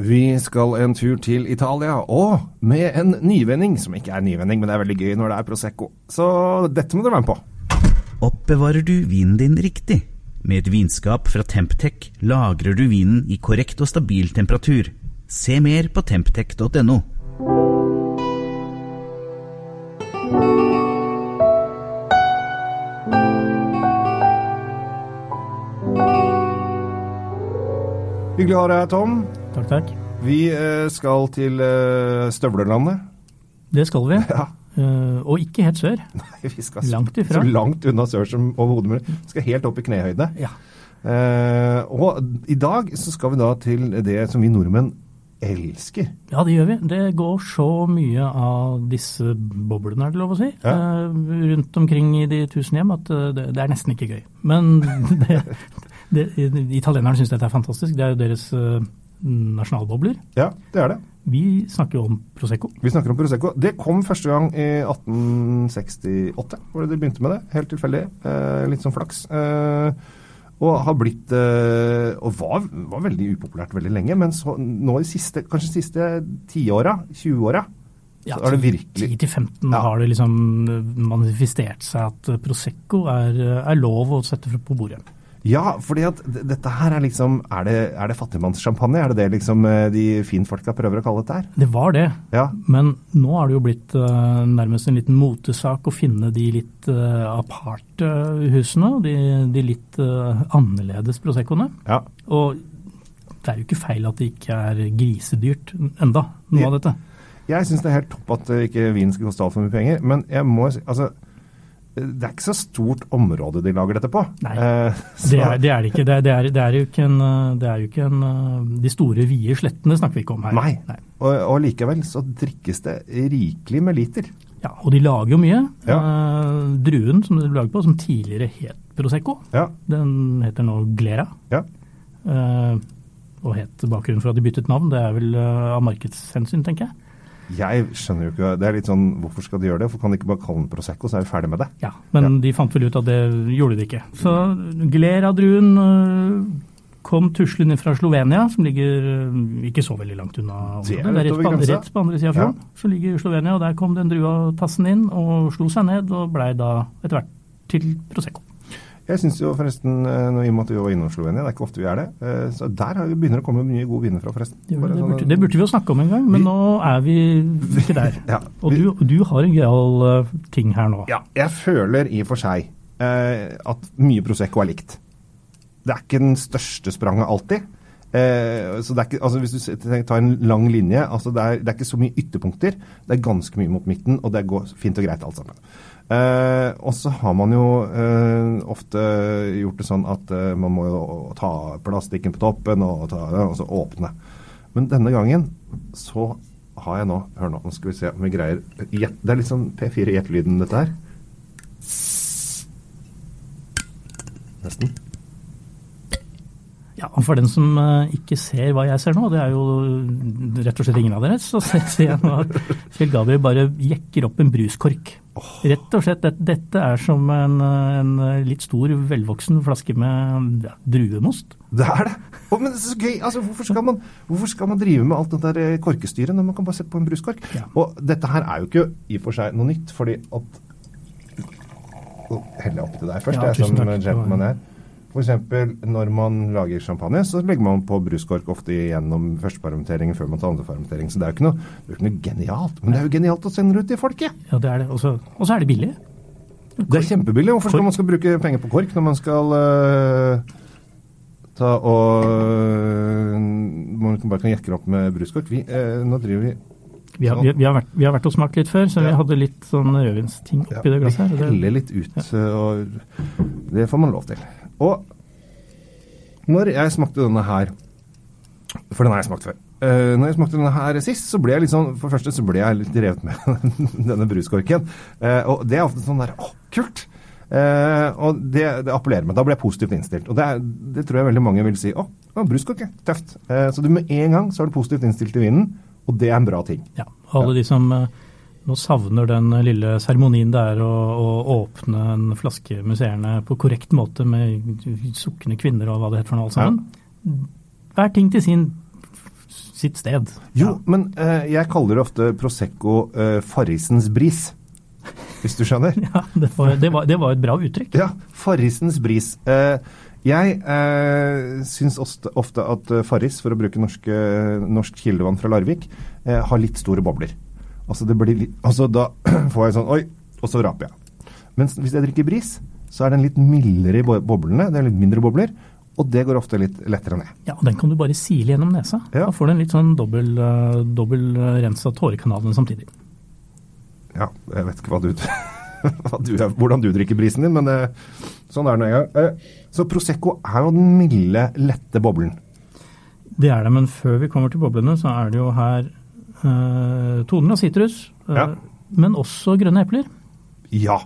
Vi skal en tur til Italia, og med en nyvending, som ikke er nyvending, men det er veldig gøy når det er Prosecco. Så dette må dere være med på. Oppbevarer du vinen din riktig? Med et vinskap fra Temptec lagrer du vinen i korrekt og stabil temperatur. Se mer på temptec.no. Hyggelig å ha deg her, Tom. Takk, takk. Vi eh, skal til støvlerlandet. Det skal vi. Ja. Eh, og ikke helt sør. Nei, vi skal Langt ifra. så langt unna sør som overhodet mulig. Vi skal helt opp i knehøyde. Ja. Eh, og i dag så skal vi da til det som vi nordmenn elsker. ja, det gjør vi. Det går så mye av disse boblene, er det lov å si, Ja. eh, rundt omkring i de tusen hjem at eh, det, det er nesten ikke gøy. Men det, det, italienerne syns dette er fantastisk. Det er jo deres eh, nasjonalbobler. Ja, det er det. Vi snakker jo om Prosecco. Vi snakker om Prosecco. Det kom første gang i 1868, hvor de begynte med det. Helt tilfeldig. Eh, litt sånn flaks. Eh, og har blitt eh, Og var, var veldig upopulært veldig lenge, men så, nå i siste, kanskje de siste tiåra, 20-åra, Ja, så er det virkelig 10-15 Ja. har det liksom manifestert seg at Prosecco er, er lov å sette på bordet. Ja, fordi at dette her er liksom Er det, er det fattigmannssjampanje? Er det det liksom eh, de finfolka prøver å kalle dette her? Det var det. Ja. Men nå er det jo blitt uh, nærmest en liten motesak å finne de litt uh, aparte husene, de, de litt uh, annerledes Proseccoene. ja. Og det er jo ikke feil at det ikke er grisedyrt enda, noe Ja. av dette. Jeg syns det er helt topp at ikke vin skal koste altfor mye penger, men jeg må si Altså, det er ikke så stort område de lager dette på. Nei. Eh, Det er det, er det ikke. Det er, det, er, det jo ikke en, eh, det er jo ikke en eh, De store, vide slettene snakker vi ikke om her. Nei. Og, og likevel så drikkes det rikelig med liter. Ja, og de lager jo mye. Ja. Eh, druen som de lager på, som tidligere het Prosecco, Ja. den heter nå Glera. ja. Eh, og het bakgrunnen for at de byttet navn. Det er vel eh, av markedshensyn, tenker jeg. Jeg skjønner jo ikke Det er litt sånn Hvorfor skal de gjøre det? For kan de ikke bare kalle den Prosecco, så er vi ferdig med det? Ja, Men de fant vel ut at det gjorde de ikke. Så Glera-druen eh, kom tuslende fra Slovenia, som ligger eh, ikke så veldig langt unna området. Det er rett på, rett på andre sida av fjorden. Så ligger Slovenia, og der kom den drua tassen inn og slo seg ned, og blei da etter hvert til Prosecco. Jeg syns jo forresten, i og med at vi var innom Slovenia, det er ikke ofte vi er det, eh, så der begynner det å komme mye gode viner fra, forresten. Det, det, sånn- burde, det burde vi jo snakke om en gang, men Vi- nå er vi ikke der. Ja, vi- du, og du har en gøyal eh, ting her nå. Ja, jeg føler i og for seg eh, at mye Prosecco er likt. Det er ikke den største spranget alltid. Eh, så det er ikke, altså Hvis du tar en lang linje, altså det er, det er ikke så mye ytterpunkter. Det er ganske mye mot midten, og det går fint og greit alt sammen. Eh, og så har man jo eh, ofte gjort det sånn at eh, man må jo ta plastikken på toppen og, ta, og så åpne. Men denne gangen så har jeg nå Hør nå, nå skal vi se om vi greier Det er litt sånn P4-gjettelyden, dette her. Nesten. Ja, For den som eh, ikke ser hva jeg ser nå, det er jo rett og slett ingen av dere, så ser jeg nå at Kjell Gabriel bare jekker opp en bruskork. Rett og slett, dette, er som en, eh, en litt stor, velvoksen flaske med ja, druemost. Det er det! Oh, men så gøy! Altså, hvorfor, skal man, hvorfor skal man drive med alt det der eh, korkestyret når man kan bare sette på en bruskork? Ja. Og dette her er jo ikke i og for seg noe nytt, fordi at jeg oppi deg først, Ja, jeg som gentleman er. Eksempel når man lager champagne, så legger man på bruskork ofte gjennom førstefermentering før man tar andrefermentering. Så det er jo ikke noe, det er jo ikke noe genialt. Men det er jo genialt å sende det ut til folket! Ja, det er det. Og så er det billig. Det er kjempebillig. Hvorfor skal Kork. man skal bruke penger på kork når man skal uh, ta og uh, Man kan bare kan jekke det opp med bruskork? Vi, uh, nå driver vi Vi har, vi, har vært, vi har vært og smakt litt før, så vi hadde litt sånn rødvinsting ja, oppi det glasset. Vi heller litt ut, ja. og det får man lov til. Og når jeg smakte denne her For den har jeg smakt før. Uh, når jeg smakte denne her sist, så ble jeg litt sånn For det første så ble jeg litt revet med denne bruskorken. Uh, og det er ofte sånn der Å, kult! Uh, og det, det appellerer meg. Da blir jeg positivt innstilt. Og det, er, det tror jeg veldig mange vil si. Å, å bruskorke. Tøft. Så du med en gang så er du positivt innstilt til vinen, og det er en bra ting. Ja, alle de som eh, nå savner den lille seremonien det er å, å åpne en flaske museerne på korrekt måte med sukkende kvinner og hva det heter for noe alt sammen. Hver ting til sin sitt sted. Jo, men eh, jeg kaller det ofte Prosecco eh, Farrisens bris. Hvis du skjønner? Ja, det var, det var, det var et bra uttrykk. Ja, Farrisens bris. Eh, jeg eh, syns ofte, ofte at eh, Farris, for å bruke norske, norsk kildevann fra Larvik, eh, har litt store bobler. Altså, det blir litt, altså Da får jeg sånn Oi! Og så raper jeg. Mens hvis jeg drikker bris, så er den litt mildere i boblene. Det er litt mindre bobler. Og det går ofte litt lettere ned. Ja, og Den kan du bare sile gjennom nesa. Ja. Da får du en litt sånn dobbel, uh, dobbel rens av tårekanalene samtidig. Ja, jeg vet ikke hva du, hva du hvordan du drikker brisen din, men eh, sånn er det nå en gang. Eh, så Prosecco er jo den milde, lette boblen. Det er det, men før vi kommer til boblene, så er det jo her toner av sitrus. eh, Ja. Men også grønne epler. Ja.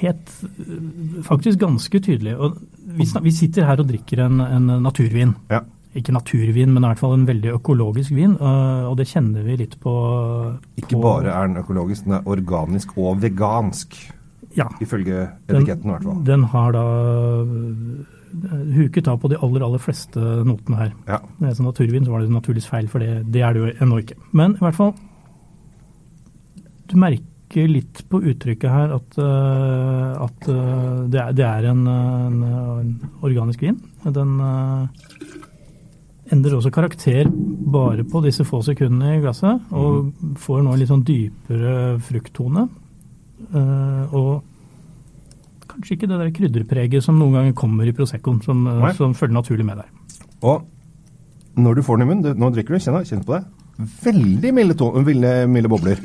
Helt eh, faktisk ganske tydelig. Og vi, vi sitter her og drikker en, en naturvin. ja. Ikke naturvin, men i hvert fall en veldig økologisk vin. eh, og det kjenner vi litt på Ikke på- bare er den økologisk, den er organisk og vegansk. Ja. Ifølge etiketten, i hvert fall. den har da huket av på de aller, aller fleste notene her. Ja. Når jeg sa naturvin, så var det naturligvis feil, for det, det er det jo ennå ikke. Men i hvert fall Du merker litt på uttrykket her at, øh, at øh, det, er, det er en, en, organisk vin. Den øh, endrer også karakter bare på disse få sekundene i glasset, og får nå en litt sånn dypere frukttone. Uh, og kanskje ikke det der krydderpreget som noen ganger kommer i Proseccoen, som, eh, Nei. som følger naturlig med der. Og når du får den i munnen, du, nå drikker du, kjenn, kjenn på det. Veldig milde, to, milde, milde bobler.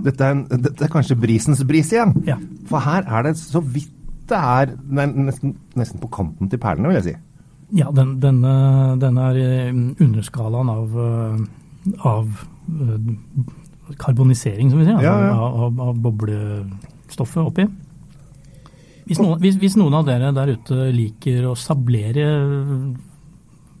Dette er, en, dette er kanskje brisens bris igjen. Ja. For her er det så vidt det er nesten, nesten på kanten til perlene, vil jeg si. Ja, den, denne, denne er underskalaen av, eh, av eh, karbonisering, som vi sier, Ja, ja. Av, av, av boblestoffet oppi. Hvis noen, hvis, hvis noen av dere der ute liker å sablere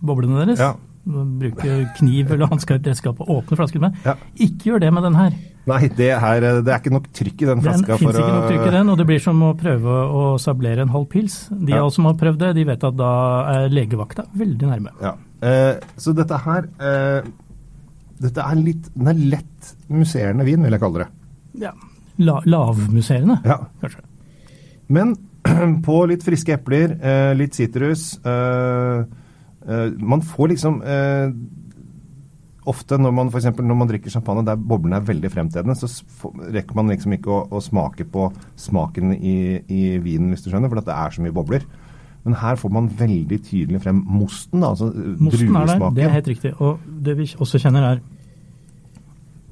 boblene deres, Ja. bruke kniv eller hansker redskap og åpne flasken med, Ja. ikke gjør det med den her. Nei, det, her, det er ikke nok trykk i den flaska fins for ikke nok trykk i den, og det blir som å prøve å sablere en halv pils. De Ja. som har prøvd det, de vet at da er legevakta veldig nærme. Ja. Eh, så dette her eh, Dette er litt Den er lett musserende vin, vil jeg kalle det. Ja. La, lavmusserende, Ja. kanskje. Men på litt friske epler, eh, litt sitrus eh, eh, Man får liksom Ofte når man, for når man drikker champagne der boblene er veldig fremtredende, så rekker man liksom ikke å, å smake på smaken i, i vinen, hvis du skjønner, for det er så mye bobler. Men her får man veldig tydelig frem mosten, da, altså Mosten er der, det er helt riktig. Og det vi også kjenner er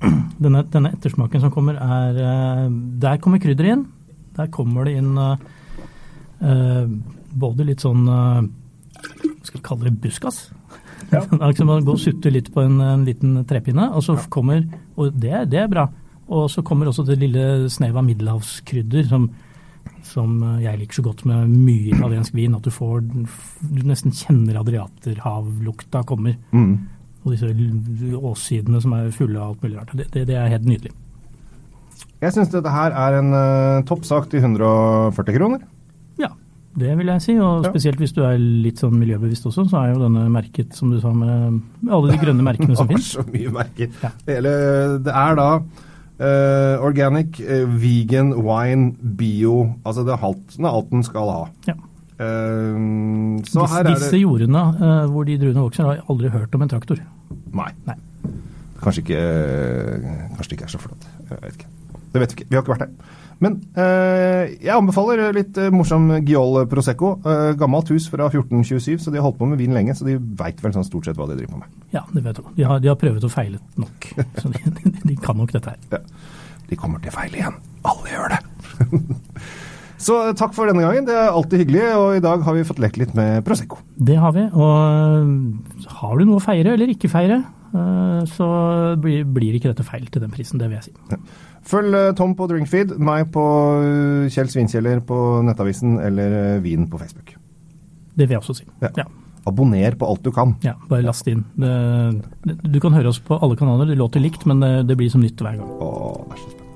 denne, denne ettersmaken som kommer, er Der kommer krydderet inn. Der kommer det inn eh, eh, både litt sånn eh, skal vi kalle det? Buskas? Ja. liksom man går og sutter litt på en, en liten trepinne, og så kommer Og det, det er bra. Og så kommer også det lille snevet av middelhavskrydder som, som eh, jeg liker så godt med mye italiensk vin, at du får Du nesten kjenner adriaterhavlukta kommer. Mm. Og disse åssidene som er fulle av alt mulig rart. Det, det, det er helt nydelig. Jeg syns dette her er en uh, toppsak til 140 kroner. Ja, det vil jeg si. Og spesielt hvis du er litt sånn miljøbevisst også, så er jo denne merket, som du sa, med alle de grønne merkene som Det var finnes. så mye merker. Ja. Det, hele, det er da Uh, organic, uh, vegan, wine, bio Altså det er alt, det er alt den skal ha. Ja. Uh, så Disse, her er disse det jordene eh, hvor de druene vokser, har jeg aldri hørt om en traktor. Nei. Nei. Kanskje ikke Kanskje det ikke er så flott. Jeg vet ikke. Det vet vi ikke. Vi har ikke vært der. Men eh, jeg anbefaler litt eh, morsom Giol Prosecco. Eh, gammelt hus fra 1427, så de har holdt på med vin lenge. Så de veit vel sånn stort sett hva de driver på med. Ja, det vet du. De har, de har prøvet og feilet nok. Så de, de, de kan nok dette her. Ja. De kommer til feil igjen. Alle gjør det. Så eh, takk for denne gangen. Det er alltid hyggelig, og i dag har vi fått lekt litt med Prosecco. Det har vi. Og øh, har du noe å feire eller ikke feire, så blir, blir ikke dette feil til den prisen. Det vil jeg si. Følg eh, Tom på Drinkfeed, meg på eh, Kjell Svinkjeller på Nettavisen eller eh, Vin på Facebook. Det vil jeg også si. Ja. Ja. Abonner på alt du kan. Ja, bare last inn. Du kan høre oss på alle kanaler. Det låter likt, men det, blir som nytt hver gang. Åh, det er så spennende.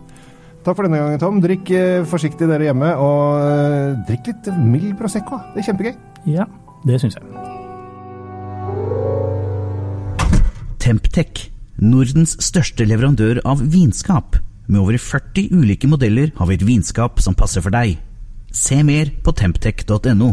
Takk for denne gangen, Tom. Drikk eh, forsiktig dere hjemme, og eh, drikk litt mild Prosecco. Det er kjempegøy. Ja, det syns jeg. Temptec, Nordens største leverandør av vinskap. Med over 40 ulike modeller har vi et vinskap som passer for deg. Se mer på temptec.no.